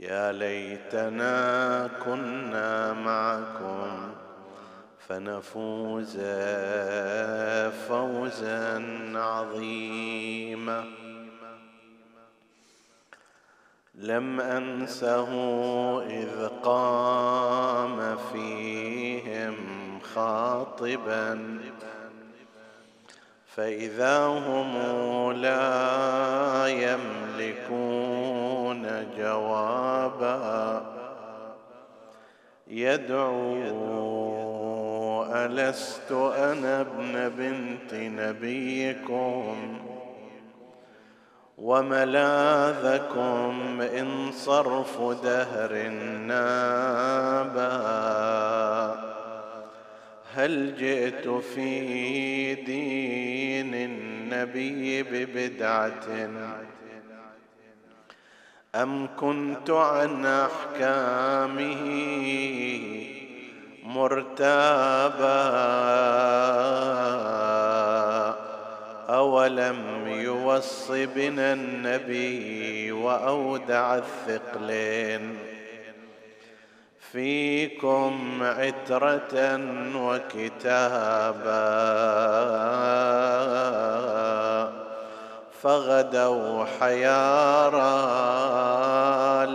يا ليتنا كنا معكم فنفوز فوزا عظيما. لم أنسه إذ قام فيهم خاطبا. فإذا هم لا يملكون جوابا. يدعو ألست أنا ابن بنت نبيكم؟ وملاذكم إن صرف دهر نابا. هل جئت في دين النبي ببدعة؟ أم كنت عن أحكامه مرتابا؟ أولم يوص بنا النبي وأودع الثقلين؟ فيكم عترة وكتابا. فغدوا حيارى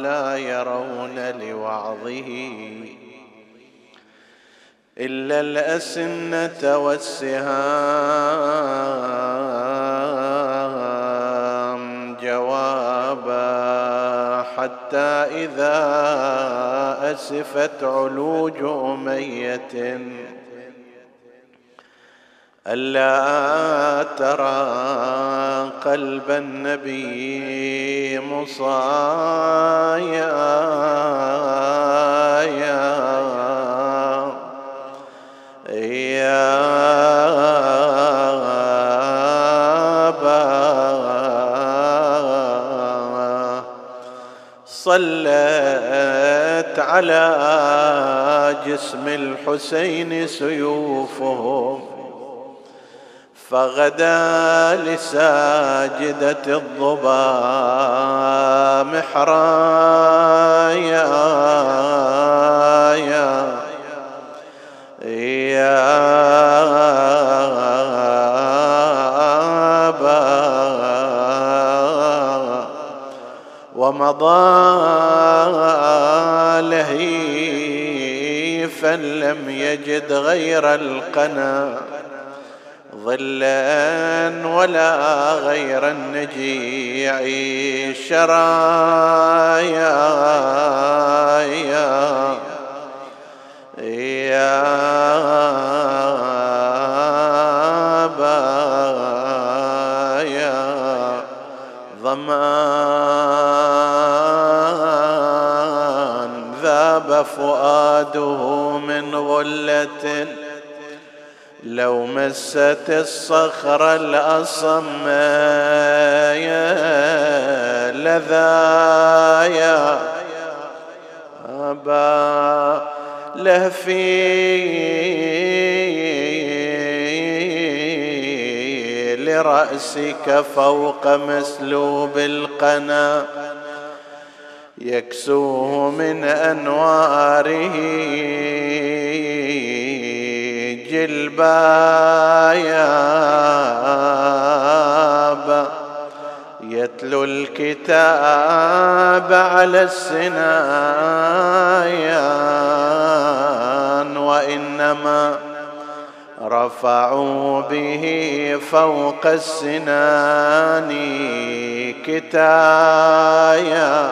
لا يرون لوعظه إلا الأسنة والسهام جوابا حتى إذا أسفت علوج أمية ألا ترى قلب النبي مصايا. صلت على جسم الحسين سيوفهم. فغدا لساجدة الضبا محرايا. يا يا ومضى لهيفا لم يجد غير القنا. ظلا ولا غير النجيع شرايا يا يا ظمان ذاب فؤاده من غلة لو مست الصخر الأصم لذايا. أبا لهفي. لرأسك فوق مسلوب القنا. يكسوه من أنواره. جلبايا يتلو الكتاب على السنايان وإنما رفعوا به فوق السنان كتايا.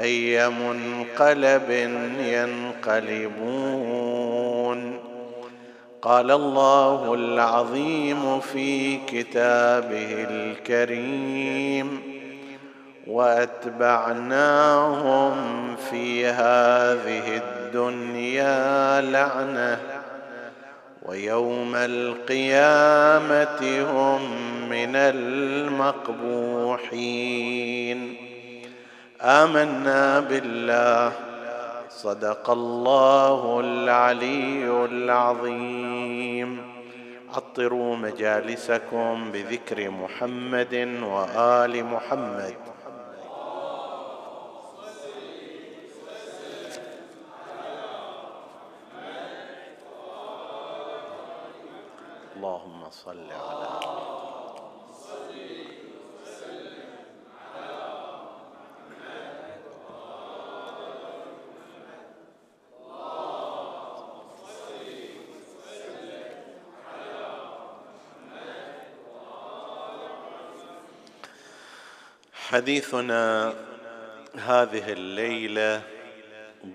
اي منقلب ينقلبون. قال الله العظيم في كتابه الكريم وأتبعناهم في هذه الدنيا لعنة ويوم القيامة هم من المقبوحين. آمنا بالله. صدق الله العلي العظيم. عطروا مجالسكم بذكر محمد وآل محمد. اللهم صل على حديثنا هذه الليلة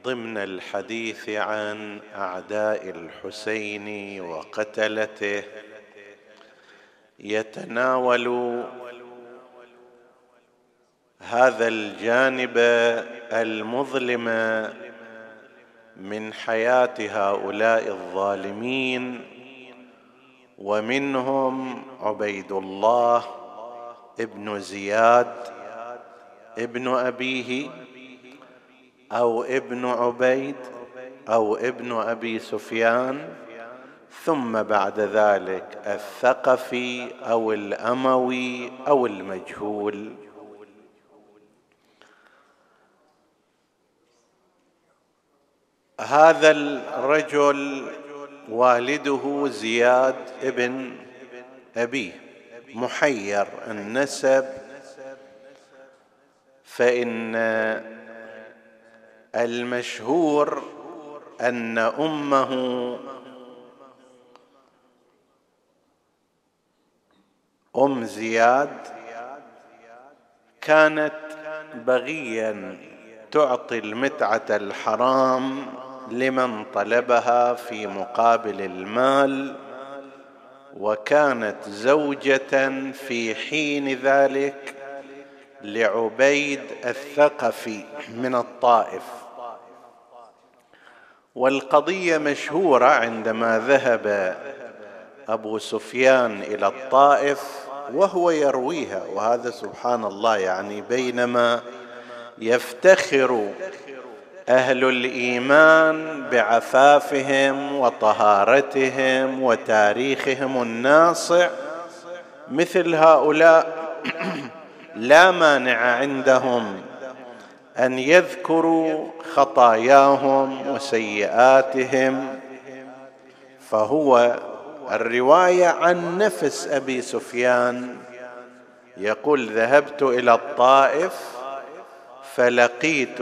ضمن الحديث عن أعداء الحسين وقتلته. يتناول هذا الجانب المظلم من حياة هؤلاء الظالمين ومنهم عبيد الله ابن زياد ابن أبيه أو ابن عبيد أو ابن أبي سفيان ثم بعد ذلك الثقفي أو الأموي أو المجهول. هذا الرجل والده زياد ابن أبيه محير النسب. فإن المشهور أن أمه أم زياد كانت بغيا تعطي المتعة الحرام لمن طلبها في مقابل المال وكانت زوجة في حين ذلك لعبيد الثقفي من الطائف. والقضية مشهورة عندما ذهب أبو سفيان إلى الطائف وهو يرويها وهذا سبحان الله يعني بينما يفتخر أهل الإيمان بعفافهم وطهارتهم وتاريخهم الناصع مثل هؤلاء لا مانع عندهم أن يذكروا خطاياهم وسيئاتهم. فهو الرواية عن نفس أبي سفيان يقول ذهبت إلى الطائف فلقيت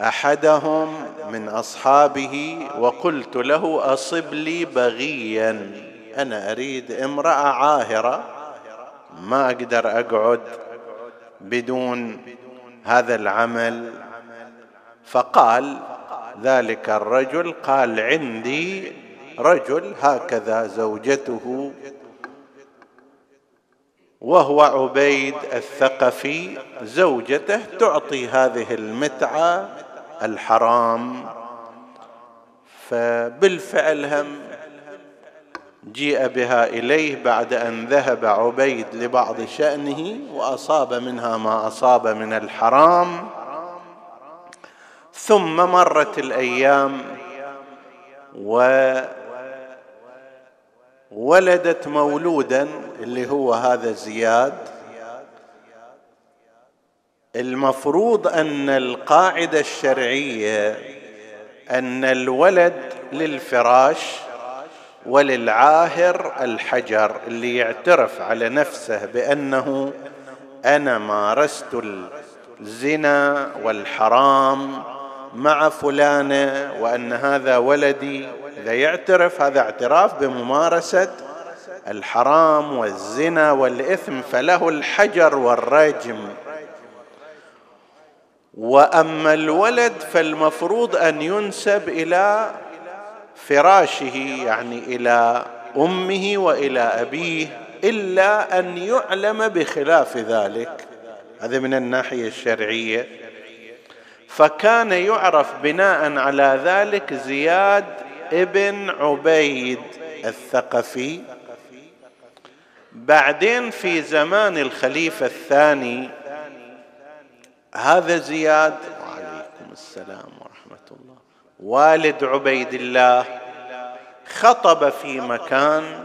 أحدهم من أصحابه وقلت له أصب لي بغيا أنا أريد امرأة عاهرة ما أقدر أقعد بدون هذا العمل. فقال ذلك الرجل قال عندي رجل هكذا زوجته وهو عبيد الثقفي زوجته تعطي هذه المتعة الحرام. فبالفعل هم جيء بها إليه بعد أن ذهب عبيد لبعض شأنه وأصاب منها ما أصاب من الحرام. ثم مرت الأيام وولدت مولودا اللي هو هذا زياد. المفروض أن القاعدة الشرعية أن الولد للفراش وللعاهر الحجر اللي يعترف على نفسه بأنه أنا مارست الزنا والحرام مع فلانة وأن هذا ولدي. إذا يعترف هذا اعتراف بممارسة الحرام والزنا والإثم فله الحجر والرجم. وأما الولد فالمفروض أن ينسب إلى فراشه يعني إلى أمه وإلى أبيه إلا أن يعلم بخلاف ذلك. هذا من الناحية الشرعية. فكان يعرف بناء على ذلك زياد ابن عبيد الثقفي. بعدين في زمان الخليفة الثاني هذا زياد وعليكم السلام والد عبيد الله خطب في مكان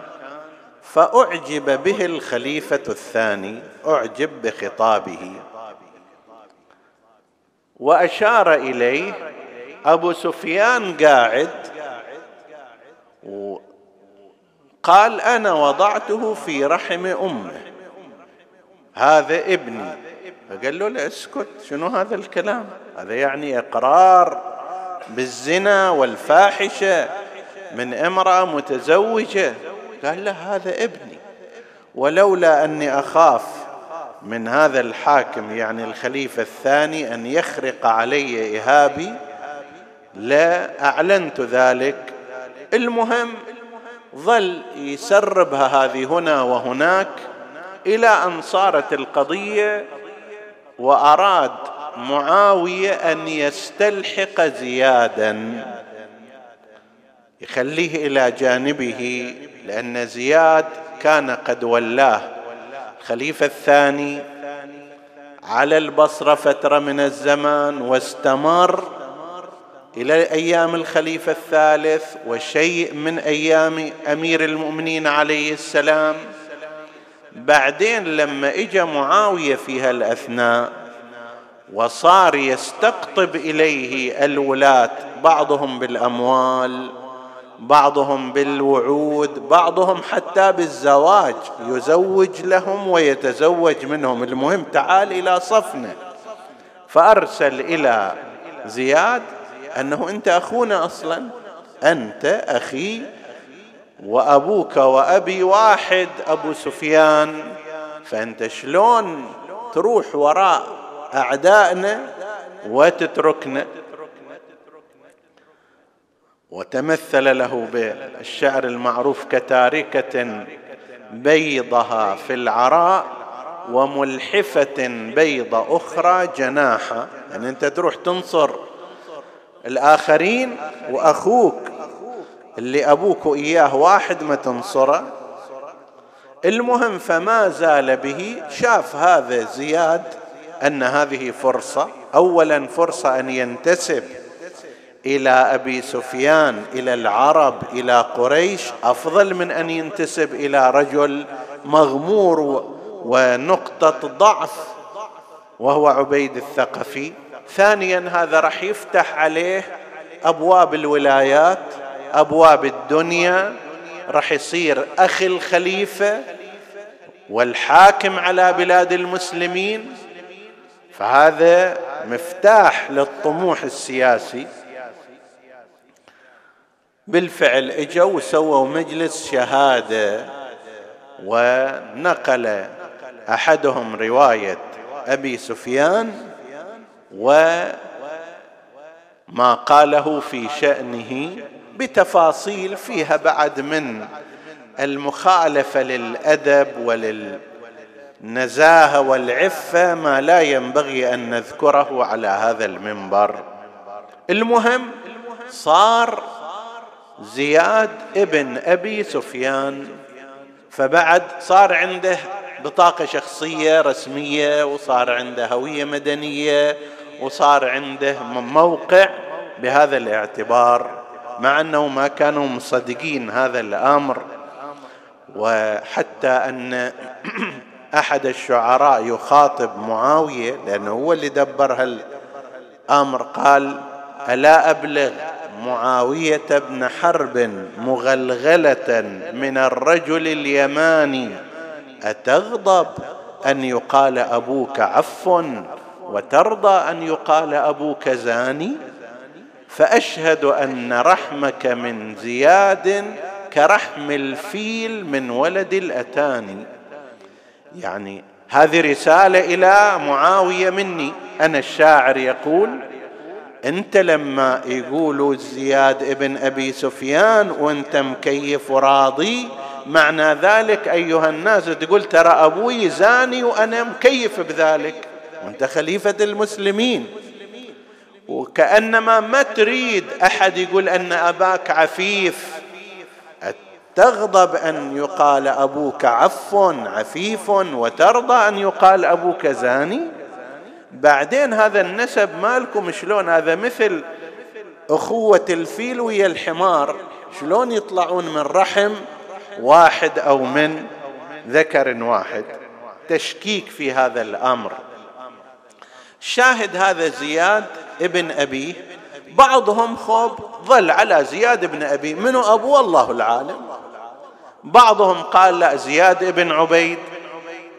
فأعجب به الخليفة الثاني أعجب بخطابه. وأشار إليه أبو سفيان قاعد قال أنا وضعته في رحم أمه. هذا ابني. فقال له لا اسكت شنو هذا الكلام؟ هذا يعني إقرار بالزنا والفاحشة من امرأة متزوجة. قال له هذا ابني. ولولا أني أخاف من هذا الحاكم يعني الخليفة الثاني أن يخرق علي إهابي لا أعلنت ذلك. المهم ظل يسربها هذه هنا وهناك إلى أن صارت القضية وأراد معاوية أن يستلحق زيادا يخليه إلى جانبه لأن زياد كان قد ولاه. الخليفة الثاني على البصرة فترة من الزمان واستمر إلى أيام الخليفة الثالث وشيء من أيام أمير المؤمنين عليه السلام. بعدين لما اجى معاوية في هالأثناء وصار يستقطب إليه الولاه بعضهم بالأموال بعضهم بالوعود بعضهم حتى بالزواج. يزوج لهم ويتزوج منهم. المهم تعال إلى صفنا فأرسل إلى زياد أنه أنت أخونا أصلا؟ أنت أخي وأبوك وأبي واحد أبو سفيان. فأنت شلون تروح وراء اعدائنا وتتركنا. وتمثل له بالشعر المعروف كتاركة بيضها في العراء وملحفة بيض أخرى جناحا. يعني أنت تروح تنصر الآخرين وأخوك اللي أبوك اياه واحد ما تنصره. المهم فما زال به شاف هذا زياد أن هذه فرصة اولا فرصة أن ينتسب إلى أبي سفيان إلى العرب إلى قريش. أفضل من أن ينتسب إلى رجل مغمور ونقطة ضعف وهو عبيد الثقفي. ثانيا هذا راح يفتح عليه أبواب الولايات أبواب الدنيا. راح يصير أخي الخليفة والحاكم على بلاد المسلمين. فهذا مفتاح للطموح السياسي. بالفعل اجوا وسووا مجلس شهادة ونقل أحدهم رواية أبي سفيان وما قاله في شأنه بتفاصيل فيها بعد من المخالفة للأدب وللنزاهه والعفه ما لا ينبغي أن نذكره على هذا المنبر. المهم صار زياد ابن أبي سفيان فبعد صار عنده بطاقة شخصية رسمية وصار عنده هوية مدنية وصار عنده موقع بهذا الاعتبار مع أنه ما كانوا مصدقين هذا الأمر. وحتى أن أحد الشعراء يخاطب معاوية لأنه هو اللي دبر هالأمر قال ألا أبلغ معاوية بن حرب مغلغلة من الرجل اليماني؟ أتغضب أن يقال أبوك عف وترضى أن يقال أبوك زاني؟ فأشهد أن رحمك من زياد كرحم الفيل من ولد الأتاني. يعني هذه رسالة إلى معاوية مني. أنا الشاعر يقول أنت لما يقولوا زياد ابن أبي سفيان وأنت مكيف وراضي معنى ذلك أيها الناس تقول ترى أبوي زاني وأنا مكيف بذلك. وأنت خليفة المسلمين. وكأنما ما تريد أحد يقول أن أباك عفيف. تغضب أن يقال أبوك عف عفيف وترضى أن يقال أبوك زاني؟ بعدين هذا النسب مالكم شلون؟ هذا مثل أخوة الفيل ويا الحمار شلون يطلعون من رحم واحد أو من ذكر واحد؟ تشكيك في هذا الأمر. شاهد هذا زياد ابن ابيه بعضهم خوب ظل على زياد بن أبي منو ابوه الله العالم. بعضهم قال لا زياد بن عبيد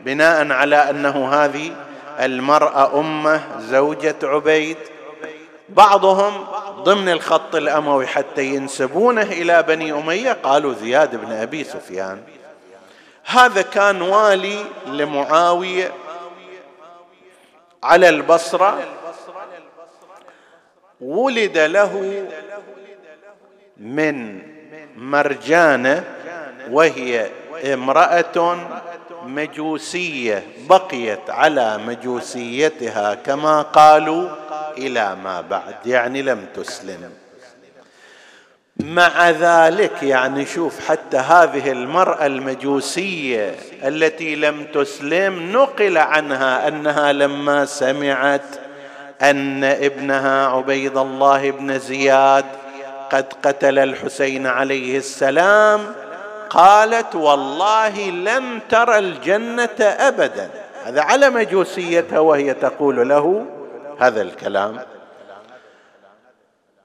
بناء على أنه هذه المرأة أمه زوجة عبيد. بعضهم ضمن الخط الأموي حتى ينسبونه إلى بني أمية قالوا زياد بن أبي سفيان. هذا كان والي لمعاوية على البصرة. ولد له من مرجانة وهي امرأة مجوسية بقيت على مجوسيتها كما قالوا إلى ما بعد يعني لم تسلم. مع ذلك يعني شوف حتى هذه المرأة المجوسية التي لم تسلم نقل عنها أنها لما سمعت أن ابنها عبيد الله بن زياد قد قتل الحسين عليه السلام قالت والله لم ترى الجنة أبدا. هذا على مجوسيتها وهي تقول له هذا الكلام.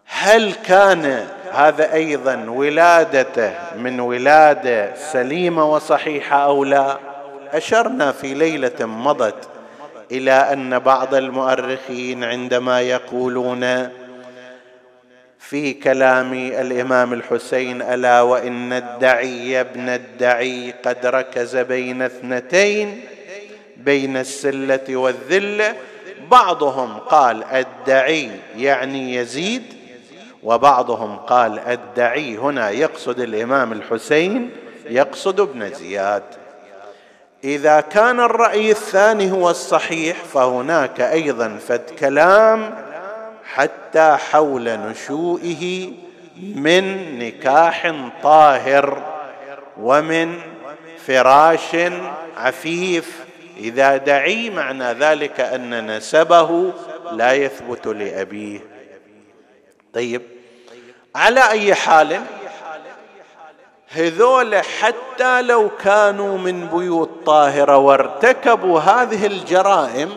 هل كان هذا أيضا ولادته من ولادة سليمة وصحيحة أو لا؟ أشرنا في ليلة مضت إلى أن بعض المؤرخين عندما يقولون في كلام الإمام الحسين ألا وإن الدعي ابن الدعي قد ركز بين اثنتين بين السلة والذله بعضهم قال الدعي يعني يزيد وبعضهم قال الدعي هنا يقصد الإمام الحسين يقصد ابن زياد. إذا كان الرأي الثاني هو الصحيح فهناك أيضا فد كلام حتى حول نشوئه من نكاح طاهر ومن فراش عفيف. إذا دعي معنى ذلك أن نسبه لا يثبت لأبيه. طيب على أي حال هذول حتى لو كانوا من بيوت طاهرة وارتكبوا هذه الجرائم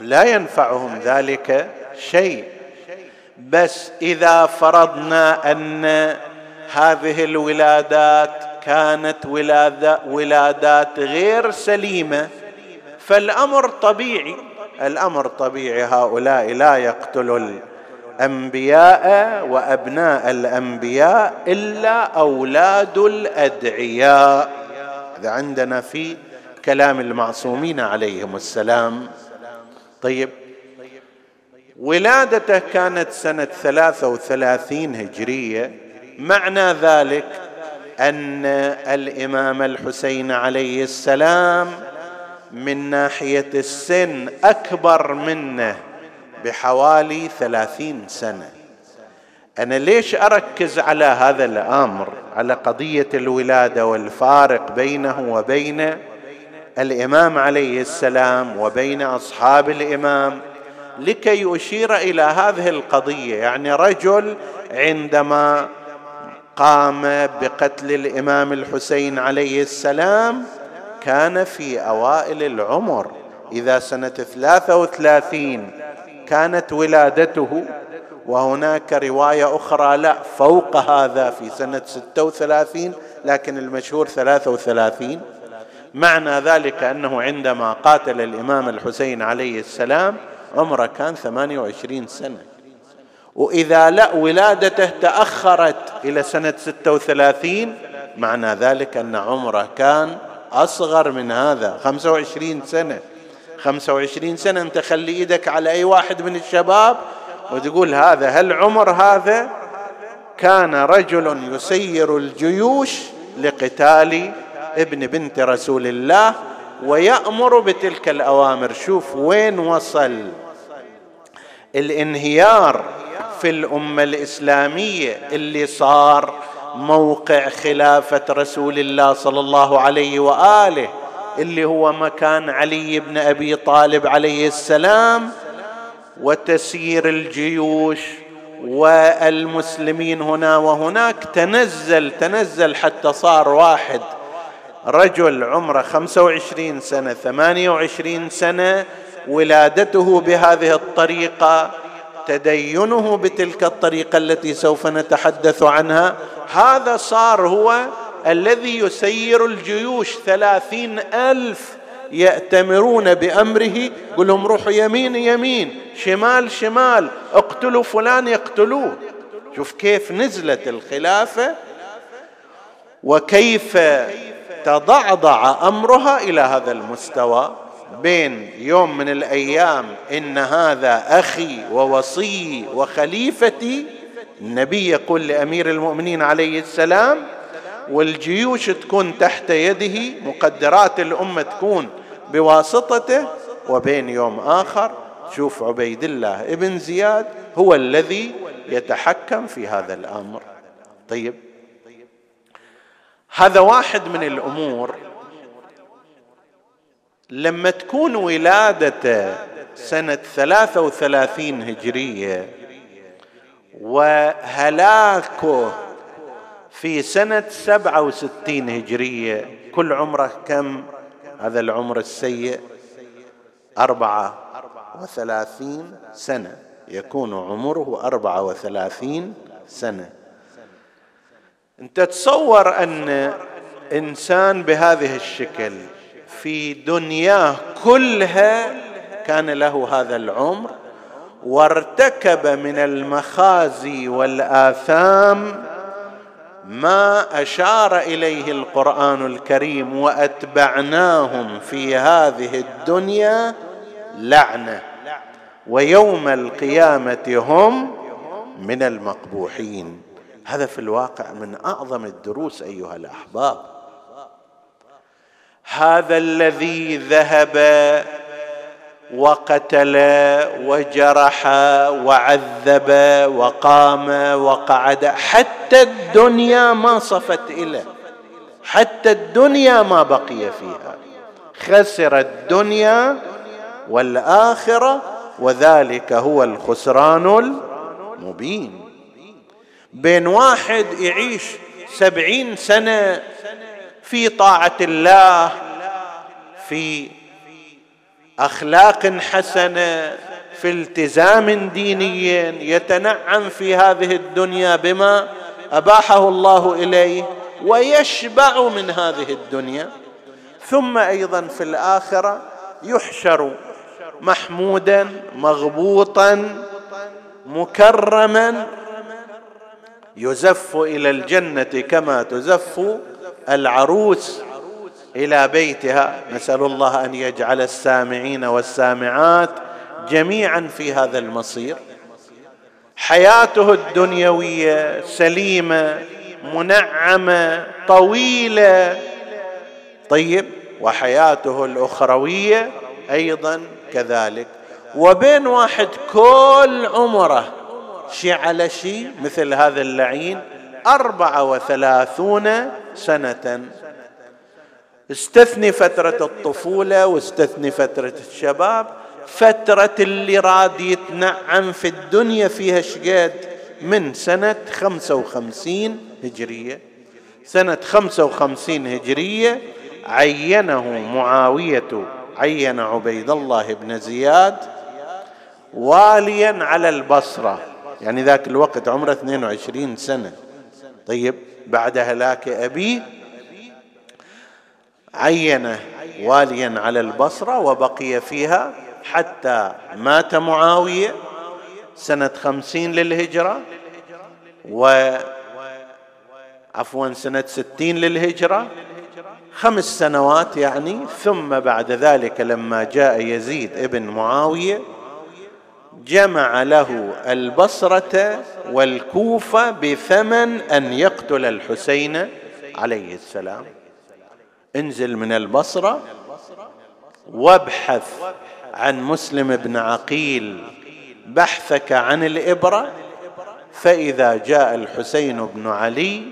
لا ينفعهم ذلك. شيء. بس إذا فرضنا أن هذه الولادات كانت ولادة ولادات غير سليمة فالأمر طبيعي. الأمر طبيعي هؤلاء لا يقتلوا الأنبياء وأبناء الأنبياء إلا أولاد الأدعياء. هذا عندنا في كلام المعصومين عليهم السلام. طيب ولادته كانت سنة ثلاثة وثلاثين هجرية. معنى ذلك أن الإمام الحسين عليه السلام من ناحية السن أكبر منه بحوالي ثلاثين سنة. أنا ليش أركز على هذا الأمر؟ على قضية الولادة والفارق بينه وبين الإمام عليه السلام وبين أصحاب الإمام. لكي اشير إلى هذه القضية. يعني رجل عندما قام بقتل الإمام الحسين عليه السلام كان في أوائل العمر. إذا سنة ثلاثة وثلاثين كانت ولادته وهناك رواية أخرى لا فوق هذا في سنة ستة وثلاثين لكن المشهور ثلاثة وثلاثين. معنى ذلك أنه عندما قاتل الإمام الحسين عليه السلام عمره كان ثمانية وعشرين سنة. وإذا لا ولادته إلى سنة ستة وثلاثين معنى ذلك أن عمره كان أصغر من هذا خمسة وعشرين سنة. خمسة وعشرين سنة أنت خلي إيدك على أي واحد من الشباب وتقول هذا هل عمر هذا؟ كان رجل يسير الجيوش لقتال ابن بنت رسول الله ويأمر بتلك الأوامر. شوف وين وصل الانهيار في الأمة الإسلامية اللي صار موقع خلافة رسول الله صلى الله عليه وآله اللي هو مكان علي بن أبي طالب عليه السلام وتسيير الجيوش والمسلمين هنا وهناك. تنزل تنزل حتى صار واحد رجل عمره خمسة وعشرين سنة ثمانية وعشرين سنة ولادته بهذه الطريقة تدينه بتلك الطريقة التي سوف نتحدث عنها. هذا صار هو الذي يسير الجيوش ثلاثين ألف يأتمرون بأمره يقول لهم روحوا يمين يمين شمال شمال اقتلوا فلان يقتلوه. شوف كيف نزلت الخلافة وكيف تضعضع أمرها إلى هذا المستوى. بين يوم من الأيام إن هذا أخي ووصي وخليفتي النبي يقول لأمير المؤمنين عليه السلام والجيوش تكون تحت يده مقدرات الأمة تكون بواسطته. وبين يوم آخر شوف عبيد الله ابن زياد هو الذي يتحكم في هذا الأمر. طيب. هذا واحد من الأمور لما تكون ولادته سنة ثلاثة وثلاثين هجرية وهلاكه في سنة سبعة وستين هجرية كل عمره كم؟ هذا العمر السيء أربعة وثلاثين سنة يكون عمره أربعة وثلاثين سنة. أنت تصور أن إنسان بهذه الشكل في دنياه كلها كان له هذا العمر وارتكب من المخازي والآثام ما أشار إليه القرآن الكريم وأتبعناهم في هذه الدنيا لعنة. ويوم القيامة هم من المقبوحين. هذا في الواقع من أعظم الدروس أيها الأحباب. هذا الذي ذهب وقتل وجرح وعذب وقام وقعد حتى الدنيا ما صفت إليه حتى الدنيا ما بقي فيها. خسر الدنيا والآخرة وذلك هو الخسران المبين. بين واحد يعيش سبعين سنة في طاعة الله في أخلاق حسنة في التزام ديني يتنعم في هذه الدنيا بما أباحه الله إليه ويشبع من هذه الدنيا. ثم أيضا في الآخرة يحشر محمودا مغبوطا مكرما يزف إلى الجنة كما تزف العروس إلى بيتها. نسأل الله أن يجعل السامعين والسامعات جميعا في هذا المصير. حياته الدنيوية سليمة منعمة طويلة. طيب وحياته الأخروية أيضا كذلك. وبين واحد كل عمره شي على شي مثل هذا اللعين أربعة وثلاثون سنة. استثني فترة الطفولة واستثني فترة الشباب. فترة اللي راد يتنعم في الدنيا فيها شقد من سنة خمسة وخمسين هجرية. سنة خمسة وخمسين هجرية عينه معاوية عين عبيد الله بن زياد واليا على البصرة. يعني ذاك الوقت عمره 22 سنة. طيب بعد هلاك أبيه عينه واليا على البصرة وبقي فيها حتى مات معاوية سنة خمسين للهجرة و عفوا سنة ستين للهجرة. خمس سنوات يعني ثم بعد ذلك لما جاء يزيد ابن معاوية جمع له البصرة والكوفة بثمن أن يقتل الحسين عليه السلام. انزل من البصرة وابحث عن مسلم بن عقيل بحثك عن الإبرة فإذا جاء الحسين بن علي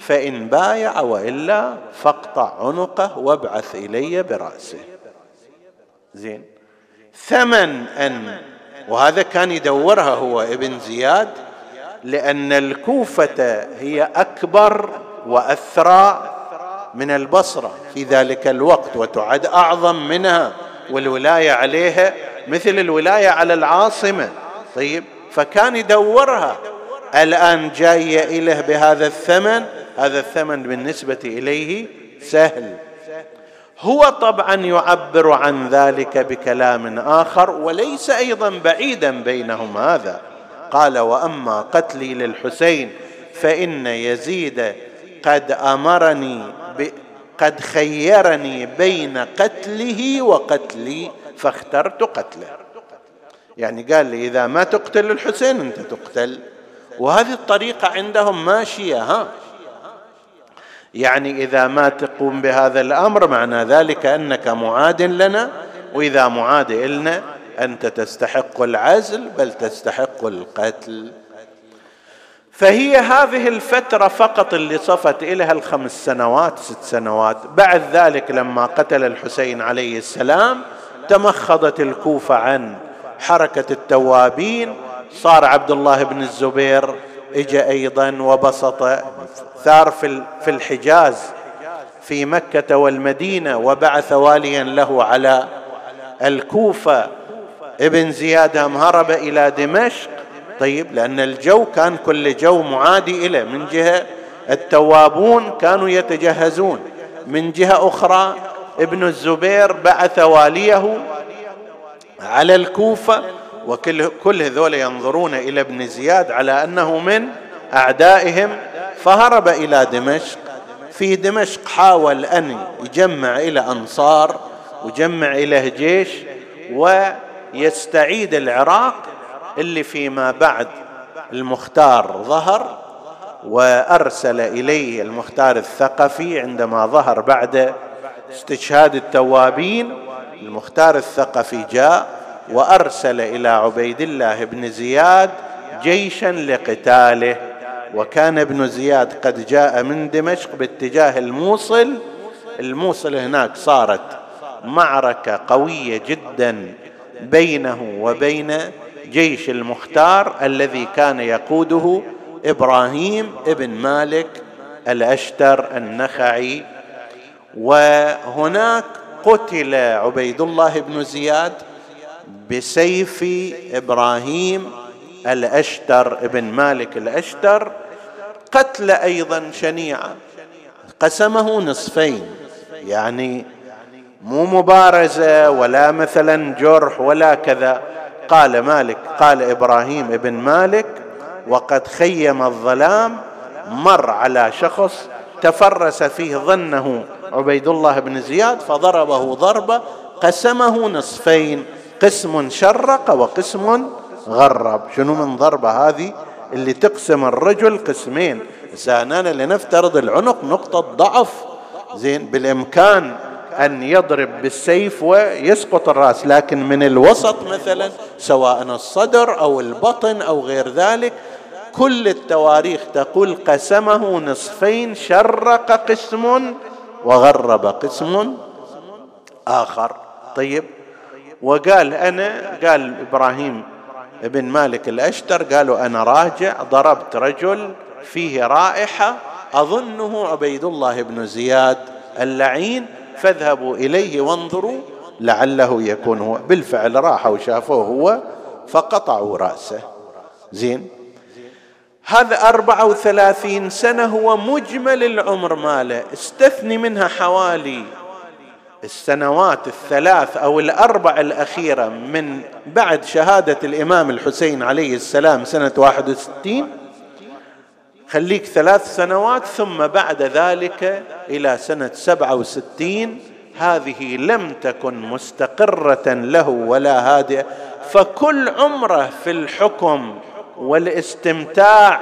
فإن بايع وإلا فاقطع عنقه وابعث إلي برأسه. زين. ثمن أن وهذا كان يدورها هو ابن زياد لأن الكوفة هي أكبر وأثرى من البصرة في ذلك الوقت وتعد أعظم منها والولاية عليها مثل الولاية على العاصمة. طيب فكان يدورها. الآن جاية إليه بهذا الثمن هذا الثمن بالنسبة إليه سهل. هو طبعا يعبر عن ذلك بكلام آخر وليس أيضا بعيدا بينهم هذا. قال وأما قتلي للحسين فإن يزيد قد أمرني ب قد خيرني بين قتله وقتلي فاخترت قتله. يعني قال لي إذا ما تقتل الحسين أنت تقتل. وهذه الطريقة عندهم ماشية ها؟ يعني إذا ما تقوم بهذا الأمر معنى ذلك أنك معاد لنا وإذا معاد إلنا أنت تستحق العزل بل تستحق القتل. فهي هذه الفترة فقط اللي صفت إليها الخمس سنوات ست سنوات. بعد ذلك لما قتل الحسين عليه السلام تمخضت الكوفة عن حركة التوابين. صار عبد الله بن الزبير اجى أيضا وبسط ثار في الحجاز في مكة والمدينة وبعث واليا له على الكوفة. ابن زياد هرب إلى دمشق. طيب لأن الجو كان كل جو معادي إليه. من جهة التوابون كانوا يتجهزون. من جهة أخرى ابن الزبير بعث واليه على الكوفة. وكل كل هذول ينظرون إلى ابن زياد على أنه من أعدائهم فهرب إلى دمشق. في دمشق حاول أن يجمع إلى أنصار ويجمع إليه جيش ويستعيد العراق اللي فيما بعد المختار ظهر وأرسل إليه المختار الثقفي عندما ظهر بعد استشهاد التوابين. المختار الثقفي جاء وأرسل إلى عبيد الله بن زياد جيشا لقتاله. وكان ابن زياد قد جاء من دمشق باتجاه الموصل. الموصل هناك صارت معركة قوية جدا بينه وبين جيش المختار الذي كان يقوده إبراهيم ابن مالك الأشتر النخعي. وهناك قتل عبيد الله بن زياد بسيف إبراهيم الأشتر ابن مالك الأشتر قتل أيضا شنيعا. قسمه نصفين يعني مو مبارزة ولا مثلا جرح ولا كذا. قال مالك قال إبراهيم ابن مالك وقد خيم الظلام مر على شخص تفرس فيه ظنه عبيد الله بن زياد فضربه ضربة قسمه نصفين. قسم شرق وقسم غرب. شنو من ضربة هذه؟ اللي تقسم الرجل قسمين. اننا لنفترض العنق نقطة ضعف. زين بالإمكان أن يضرب بالسيف ويسقط الرأس لكن من الوسط مثلا سواء الصدر أو البطن أو غير ذلك كل التواريخ تقول قسمه نصفين شرق قسم وغرب قسم آخر. طيب وقال أنا قال إبراهيم ابن مالك الأشتر قالوا أنا راجع ضربت رجل فيه رائحة أظنه عبيد الله بن زياد اللعين فاذهبوا إليه وانظروا لعله يكون هو بالفعل راحوا وشافوه هو فقطعوا رأسه. زين. هذا أربعة وثلاثين سنة هو مجمل العمر ماله استثني منها حوالي السنوات الثلاث أو الأربع الأخيرة من بعد شهادة الإمام الحسين عليه السلام واحد وستين خليك ثلاث سنوات ثم بعد ذلك سنة سبعة وستين هذه لم تكن مستقرة له ولا هادئة فكل عمره في الحكم والاستمتاع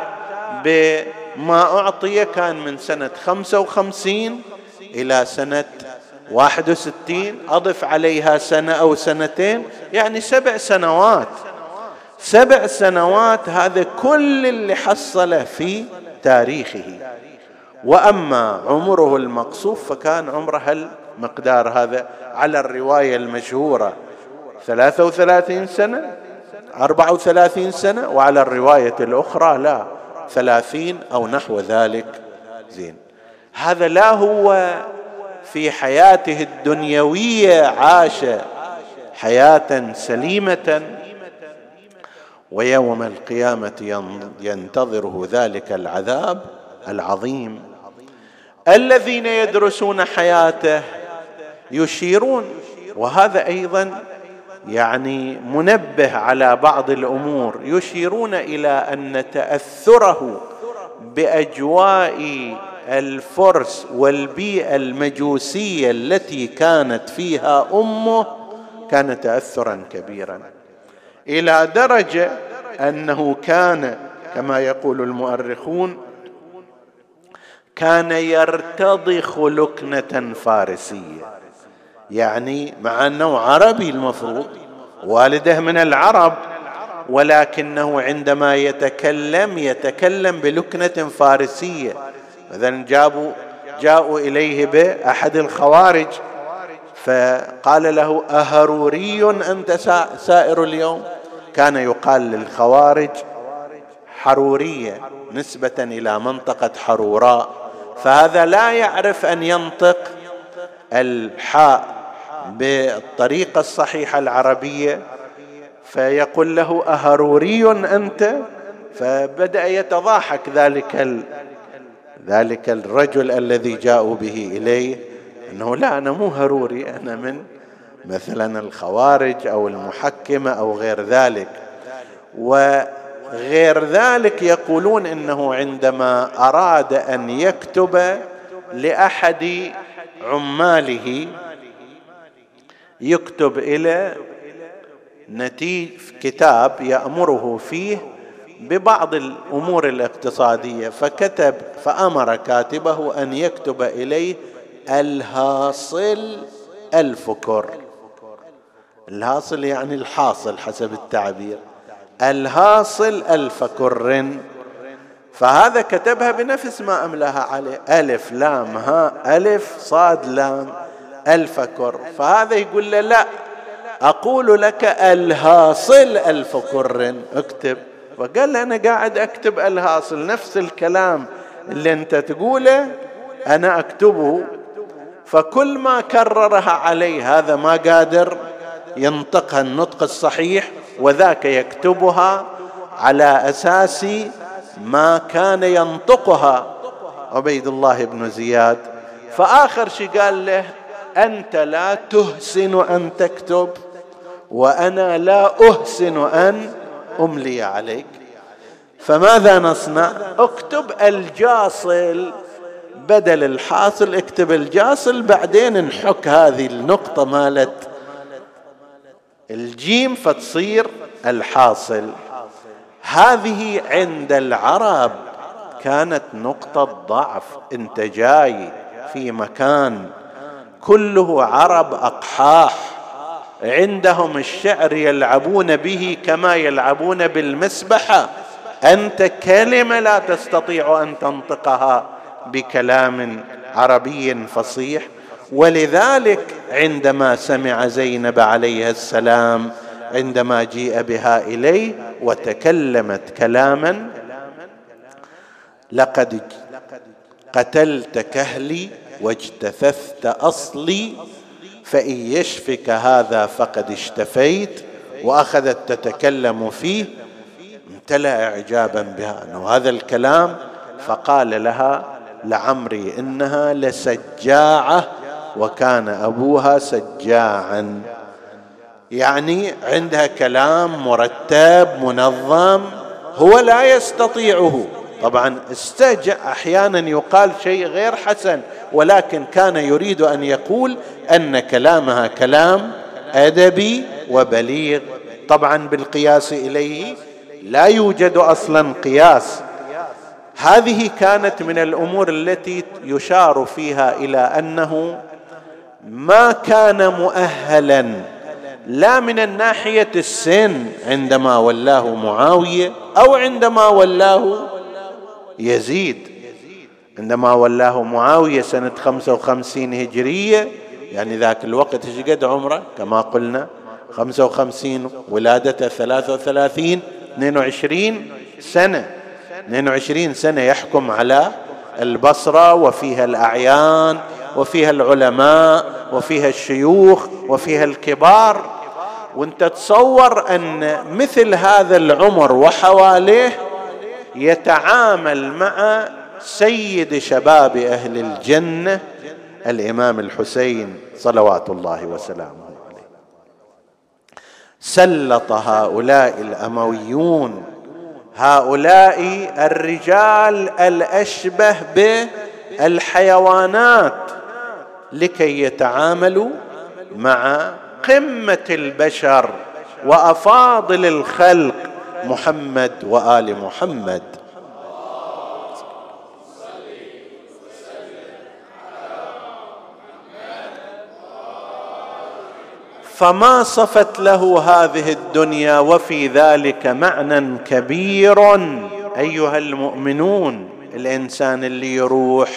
بما أعطي كان من خمسة وخمسين إلى سنة واحد وستين أضف عليها سنة أو سنتين يعني سبع سنوات. سبع سنوات هذا كل اللي حصله في تاريخه. وأما عمره المقصوف فكان عمره المقدار هذا على الرواية المشهورة. ثلاثة وثلاثين سنة أربعة وثلاثين سنة وعلى الرواية الأخرى لا ثلاثين أو نحو ذلك. زين. هذا لا هو في حياته الدنيوية عاش حياة سليمة ويوم القيامة ينتظره ذلك العذاب العظيم. الذين يدرسون حياته يشيرون وهذا أيضا يعني منبه على بعض الأمور. يشيرون إلى أن تأثره بأجواء الفرس والبيئة المجوسية التي كانت فيها أمه كان تاثرا كبيرا. إلى درجة أنه كان كما يقول المؤرخون كان يرتضخ لكنة فارسية. يعني مع أنه عربي المفروض والده من العرب ولكنه عندما يتكلم يتكلم بلكنة فارسية. مثلا جابوا جاءوا إليه بأحد الخوارج فقال له أهروري أنت سائر اليوم كان يقال للخوارج حروريه نسبة إلى منطقة حروراء فهذا لا يعرف أن ينطق الحاء بالطريقة الصحيحة العربية فيقول له أهروري أنت فبدأ يتضاحك ذلك. ذلك الرجل الذي جاءوا به إليه أنه لا أنا مو هروري أنا من مثلا الخوارج أو المحكمة أو غير ذلك. وغير ذلك يقولون إنه عندما أراد أن يكتب لأحد عماله يكتب إلى نتيج كتاب يأمره فيه ببعض الأمور الاقتصادية فكتب فأمر كاتبه أن يكتب إليه الهاصل الفكر الهاصل يعني الحاصل حسب التعبير. الهاصل ألف كر. فهذا كتبها بنفس ما أملها عليه. ألف لام ها ألف صاد لام ألف كر. فهذا يقول له لا أقول لك الهاصل ألف كر. اكتب. فقال أنا قاعد أكتب الهاصل نفس الكلام اللي أنت تقوله أنا أكتبه. فكل ما كررها عليه هذا ما قادر ينطقها النطق الصحيح وذاك يكتبها على أساس ما كان ينطقها عبيد الله بن زياد. فآخر شيء قال له أنت لا تحسن أن تكتب وأنا لا أحسن أن أملي عليك. فماذا نصنع؟ اكتب الجاصل بدل الحاصل اكتب الجاصل بعدين نحك هذه النقطة مالت الجيم فتصير الحاصل. هذه عند العرب كانت نقطة ضعف. انت جاي في مكان كله عرب أقحاح. عندهم الشعر يلعبون به كما يلعبون بالمسبحة. أنت كلمة لا تستطيع أن تنطقها بكلام عربي فصيح. ولذلك عندما سمع زينب عليها السلام عندما جيء بها إليه وتكلمت كلاما لقد قتلت كهلي واجتثثت أصلي فإن يشفك هذا فقد اشتفيت وأخذت تتكلم فيه امتلأ اعجابا بها. أنه هذا الكلام فقال لها لعمري إنها لسجاعة وكان أبوها سجاعا. يعني عندها كلام مرتب منظم هو لا يستطيعه. طبعا استهجأ أحيانا يقال شيء غير حسن ولكن كان يريد أن يقول أن كلامها كلام أدبي وبليغ. طبعا بالقياس إليه لا يوجد أصلا قياس. هذه كانت من الأمور التي يشار فيها إلى أنه ما كان مؤهلا لا من الناحية السن عندما ولاه معاوية أو عندما ولاه يزيد. عندما ولاه معاوية سنة خمسة وخمسين هجرية يعني ذاك الوقت إيش قد عمره؟ كما قلنا خمسة وخمسين ولادته ثلاثة وثلاثين اثنين وعشرين سنة. 22 سنة يحكم على البصرة وفيها الأعيان وفيها العلماء وفيها الشيوخ وفيها الكبار. وانت تصور أن مثل هذا العمر وحواليه يتعامل مع سيد شباب أهل الجنة الإمام الحسين صلوات الله وسلامه عليه. سلط هؤلاء الأمويون هؤلاء الرجال الأشبه بالحيوانات لكي يتعاملوا مع قمة البشر وأفاضل الخلق محمد وآل محمد. فما صفت له هذه الدنيا وفي ذلك معنى كبير. أيها المؤمنون الإنسان اللي يروح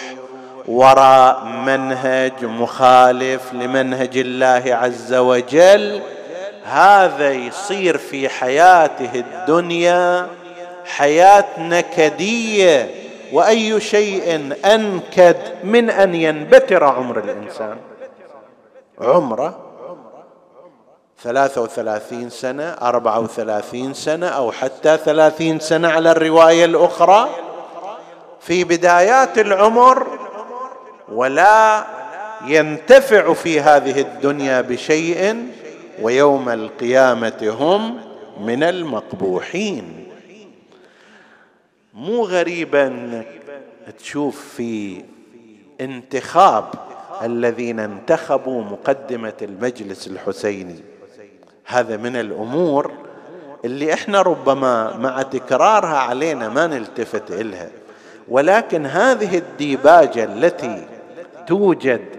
وراء منهج مخالف لمنهج الله عز وجل هذا يصير في حياته الدنيا حياه نكديه وأي شيء أنكد من أن ينبتر عمر الإنسان. عمره ثلاثة وثلاثين سنة أربعة وثلاثين سنة أو حتى ثلاثين سنة على الرواية الأخرى. في بدايات العمر ولا ينتفع في هذه الدنيا بشيء ويوم القيامة هم من المقبوحين. مو غريبا تشوف في انتخاب الذين انتخبوا مقدمة المجلس الحسيني. هذا من الأمور اللي إحنا ربما مع تكرارها علينا ما نلتفت إلها. ولكن هذه الديباجة التي توجد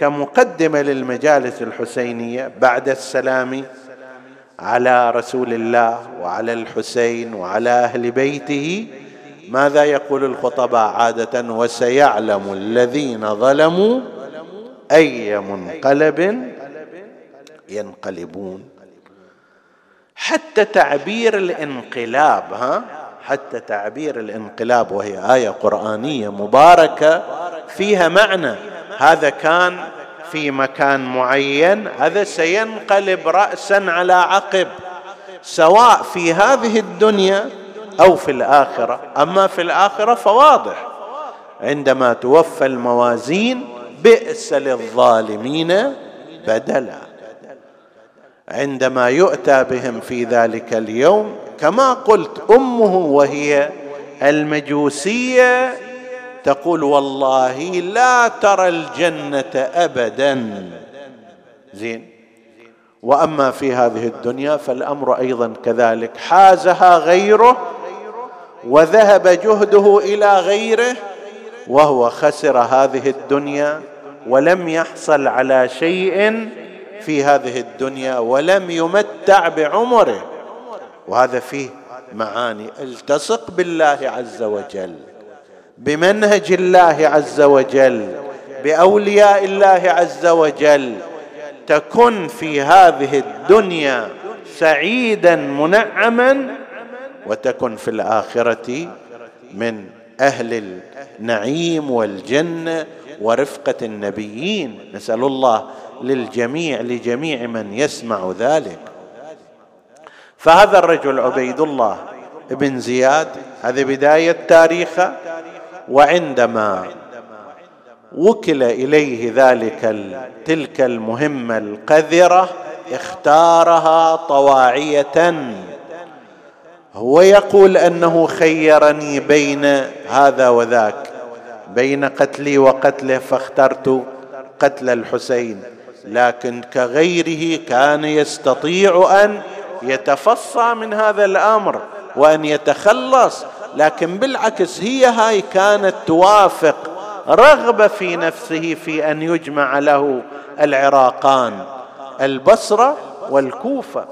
كمقدمة للمجالس الحسينية بعد السلام على رسول الله وعلى الحسين وعلى أهل بيته. ماذا يقول الخطباء عادة؟ وسيعلم الذين ظلموا أي منقلب ينقلبون. حتى تعبير الانقلاب ها؟ حتى تعبير الانقلاب وهي آية قرآنية مباركة فيها معنى. هذا كان في مكان معين هذا سينقلب راسا على عقب سواء في هذه الدنيا أو في الآخرة. أما في الآخرة فواضح عندما توفى الموازين بئس للظالمين بدلا. عندما يؤتى بهم في ذلك اليوم كما قلت أمه وهي المجوسية تقول والله لا ترى الجنة ابدا. زين. وأما في هذه الدنيا فالأمر أيضا كذلك. حازها غيره وذهب جهده إلى غيره وهو خسر هذه الدنيا ولم يحصل على شيء في هذه الدنيا ولم يمتع بعمره. وهذا فيه معاني. التصق بالله عز وجل بمنهج الله عز وجل بأولياء الله عز وجل تكن في هذه الدنيا سعيدا منعما وتكن في الآخرة من أهل النعيم والجنة ورفقة النبيين. نسأل الله للجميع لجميع من يسمع ذلك. فهذا الرجل عبيد الله بن زياد هذه بداية تاريخه وعندما وكل إليه ذلك تلك المهمة القذرة اختارها طواعية. هو يقول أنه خيرني بين هذا وذاك بين قتلي وقتله فاخترت قتل الحسين. لكن كغيره كان يستطيع أن يتفصى من هذا الأمر وأن يتخلص لكن بالعكس هي هاي كانت توافق رغبة في نفسه في أن يجمع له العراقان البصرة والكوفة.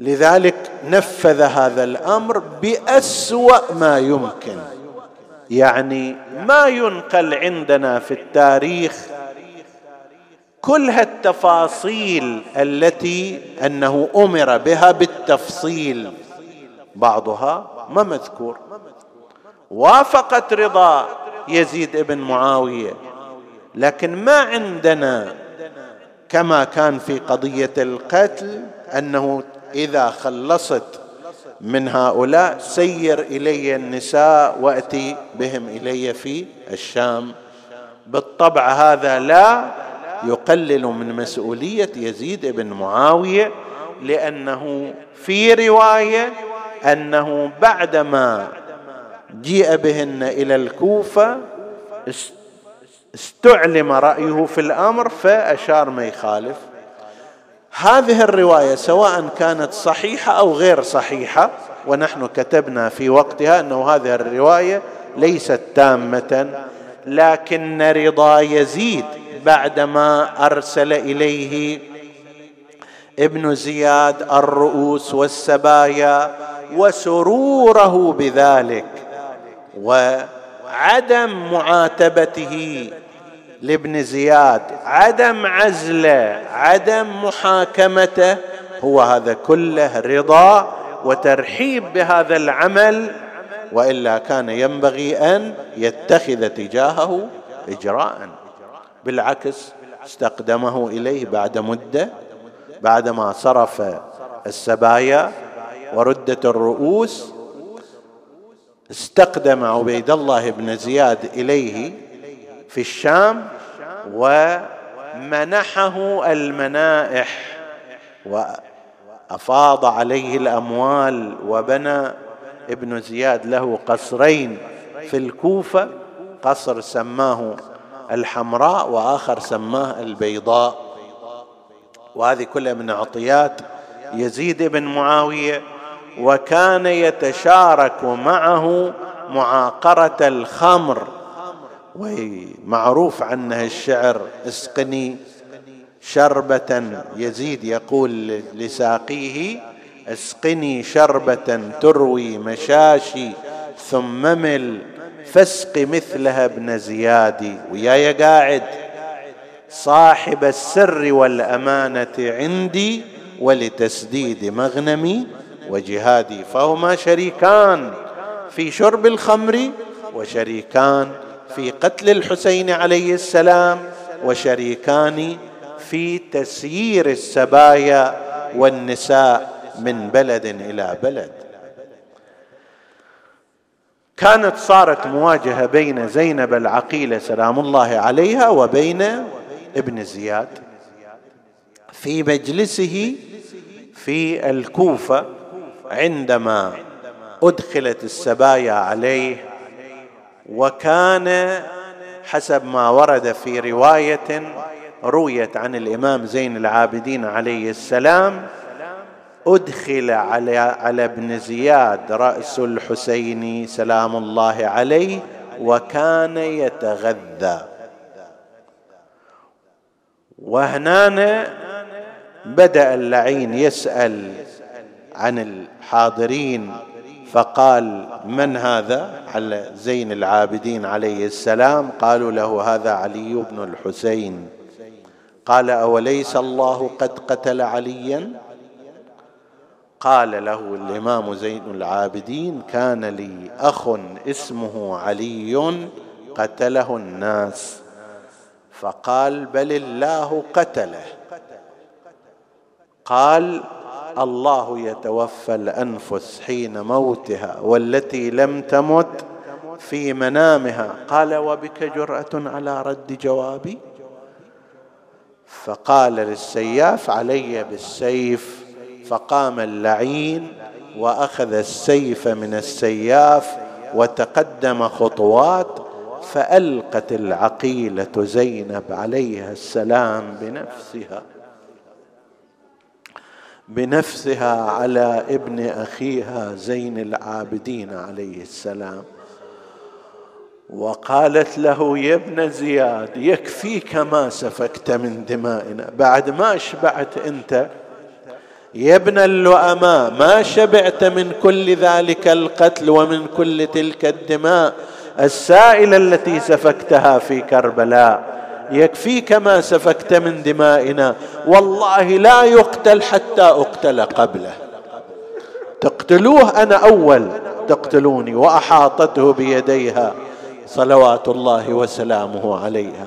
لذلك نفذ هذا الأمر بأسوأ ما يمكن يعني ما ينقل عندنا في التاريخ كل هالتفاصيل التي أنه أمر بها بالتفصيل بعضها ما مذكور. وافقت رضا يزيد بن معاوية لكن ما عندنا كما كان في قضية القتل أنه إذا خلصت من هؤلاء سير إلي النساء وأتي بهم إلي في الشام. بالطبع هذا لا يقلل من مسؤولية يزيد بن معاوية لأنه في رواية أنه بعدما جيء بهن إلى الكوفة استعلم رأيه في الأمر فأشار ما يخالف. هذه الرواية سواء كانت صحيحة أو غير صحيحة ونحن كتبنا في وقتها أنه هذه الرواية ليست تامة لكن رضا يزيد. بعدما أرسل إليه ابن زياد الرؤوس والسبايا وسروره بذلك وعدم معاتبته لابن زياد عدم عزله عدم محاكمته هو هذا كله رضا وترحيب بهذا العمل وإلا كان ينبغي أن يتخذ تجاهه اجراء. بالعكس استقدمه إليه بعد مدة بعدما صرف السبايا وردت الرؤوس استقدم عبيد الله بن زياد إليه في الشام ومنحه المنائح وأفاض عليه الأموال وبنى ابن زياد له قصرين في الكوفة قصر سماه الحمراء وآخر سماه البيضاء. وهذه كلها من عطيات يزيد بن معاوية وكان يتشارك معه معاقرة الخمر. ومعروف عنه الشعر اسقني شربة يزيد يقول لساقيه اسقني شربة تروي مشاشي ثم مل. فاسق مثلها ابن زياد وياي قاعد. صاحب السر والأمانة عندي ولتسديد مغنمي وجهادي فهما شريكان في شرب الخمر وشريكان في قتل الحسين عليه السلام وشريكان في تسيير السبايا والنساء من بلد إلى بلد. كانت صارت مواجهة بين زينب العقيلة سلام الله عليها وبين ابن زياد. في مجلسه في الكوفة عندما أدخلت السبايا عليه وكان حسب ما ورد في رواية رويت عن الإمام زين العابدين عليه السلام أدخل على على ابن زياد رأس الحسين سلام الله عليه وكان يتغذى. وهنا بدأ اللعين يسأل عن الحاضرين فقال من هذا؟ على زين العابدين عليه السلام. قالوا له هذا علي بن الحسين. قال أوليس الله قد قتل عليا؟ قال له الإمام زين العابدين كان لي أخ اسمه علي قتله الناس. فقال بل الله قتله. قال الله يتوفى الأنفس حين موتها والتي لم تمت في منامها. قال وبك جرأة على رد جوابي؟ فقال للسياف علي بالسيف. فقام اللعين وأخذ السيف من السياف وتقدم خطوات فألقت العقيلة زينب عليها السلام بنفسها بنفسها على ابن أخيها زين العابدين عليه السلام. وقالت له يا ابن زياد يكفيك ما سفكت من دمائنا بعد ما شبعت أنت يا ابن اللؤماء ما شبعت من كل ذلك القتل ومن كل تلك الدماء السائله التي سفكتها في كربلاء. يكفيك ما سفكت من دمائنا. والله لا يقتل حتى أقتل قبله. تقتلوه أنا أول تقتلوني وأحاطته بيديها. صلوات الله وسلامه عليها.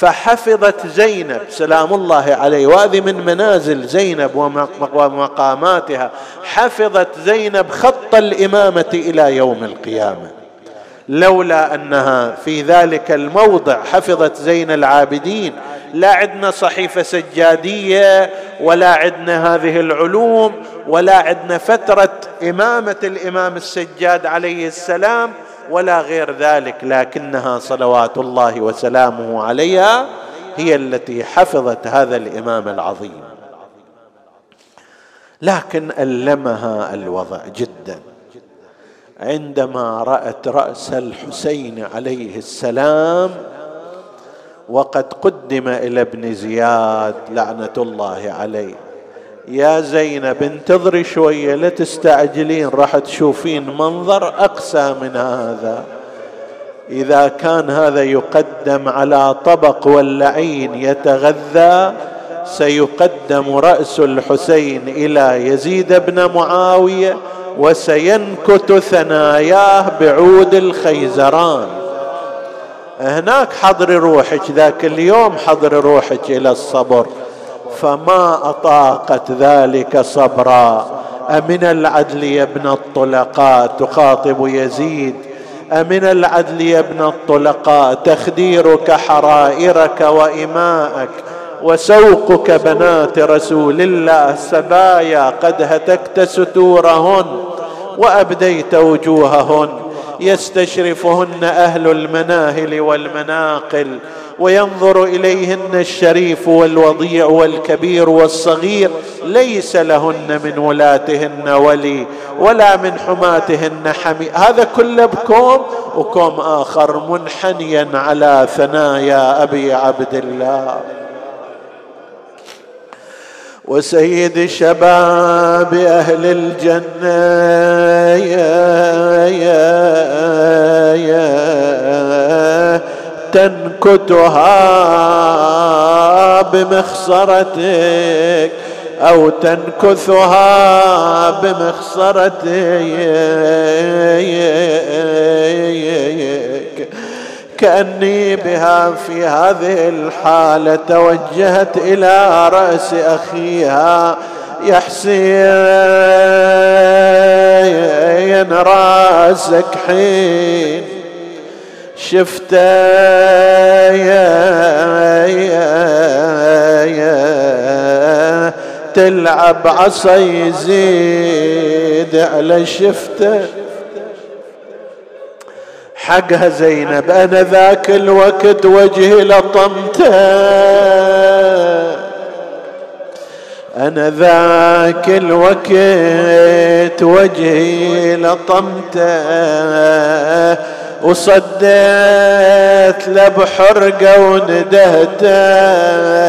فحفظت زينب سلام الله عليه. وهذه من منازل زينب ومقاماتها. حفظت زينب خط الإمامة إلى يوم القيامة. لولا أنها في ذلك الموضع حفظت زين العابدين لا عندنا صحيفة سجادية ولا عندنا هذه العلوم ولا عندنا فترة إمامة الإمام السجاد عليه السلام. ولا غير ذلك لكنها صلوات الله وسلامه عليها هي التي حفظت هذا الإمام العظيم. لكن ألمها الوضع جدا. عندما رأت رأس الحسين عليه السلام وقد قدم إلى ابن زياد لعنة الله عليه. يا زينب انتظري شوية لا تستعجلين راح تشوفين منظر أقسى من هذا. إذا كان هذا يقدم على طبق واللعين يتغذى سيقدم رأس الحسين إلى يزيد بن معاوية وسينكت ثناياه بعود الخيزران. هناك حضر روحك ذاك اليوم حضر روحك إلى الصبر. فما أطاقت ذلك صبرا. أمن العدل يا ابن الطلقاء تخاطب يزيد. أمن العدل يا ابن الطلقاء تخديرك حرائرك وإماءك. وسوقك بنات رسول الله سبايا قد هتكت ستورهن وأبديت وجوههن. يستشرفهن أهل المناهل والمناقل. وينظر إليهن الشريف والوضيع والكبير والصغير ليس لهن من ولاتهن ولي ولا من حماتهن حمي. هذا كله بكوم وكوم آخر منحنيا على ثنايا أبي عبد الله. وسيد شباب أهل الجنة يا يا يا تنكتها بمخصرتك أو تنكثها بمخصرتك كأني بها في هذه الحالة توجهت إلى رأس أخيها. يا حسين راسك حين شفت يا يا يا تلعب عصا يزيد على شفته. حقها زينب أنا ذاك الوقت وجهي لطمته. أنا ذاك الوقت وجهي لطمته. وصديت له بحرقة وندهته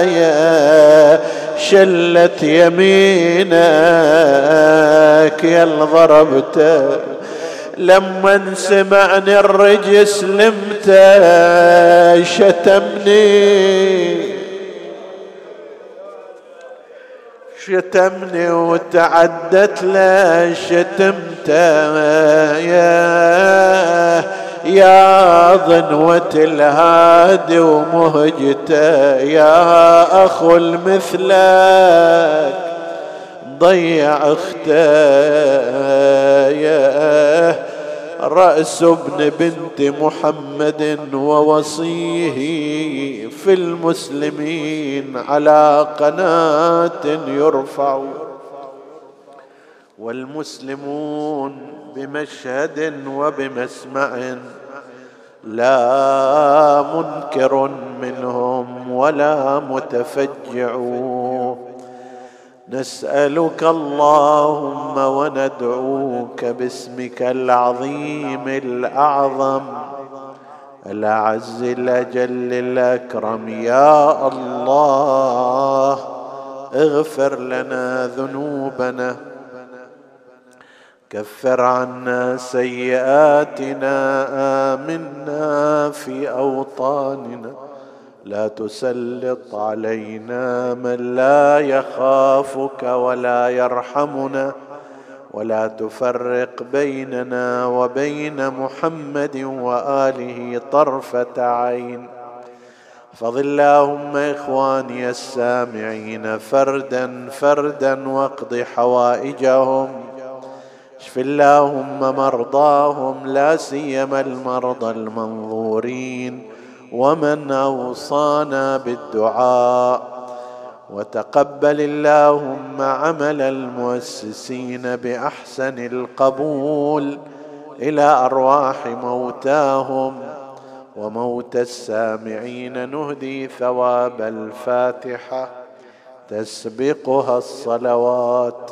يا شلت يمينك يا ضربته لما سمعني الرجس لمته شتمني. شتمني وتعدت له شتمته يا ضنوة الهادي ومهجته يا أخو المثلك ضيع اخته رأس ابن بنت محمد ووصيه في المسلمين على قناة يرفع. والمسلمون بمشهد وبمسمع لا منكر منهم ولا متفجع. نسألك اللهم وندعوك باسمك العظيم الأعظم. الاعز الأجل الأكرم. يا الله اغفر لنا ذنوبنا. كفر عنا سيئاتنا آمنا في أوطاننا. لا تسلط علينا من لا يخافك ولا يرحمنا ولا تفرق بيننا وبين محمد وآله طرفة عين. فضل اللهم إخواني السامعين فردا فردا واقض حوائجهم. اشف اللهم مرضاهم لا سيما المرضى المنظورين. ومن أوصانا بالدعاء. وتقبل اللهم عمل المؤسسين بأحسن القبول إلى أرواح موتاهم. وموت السامعين نهدي ثواب الفاتحة. تسبقها الصلوات.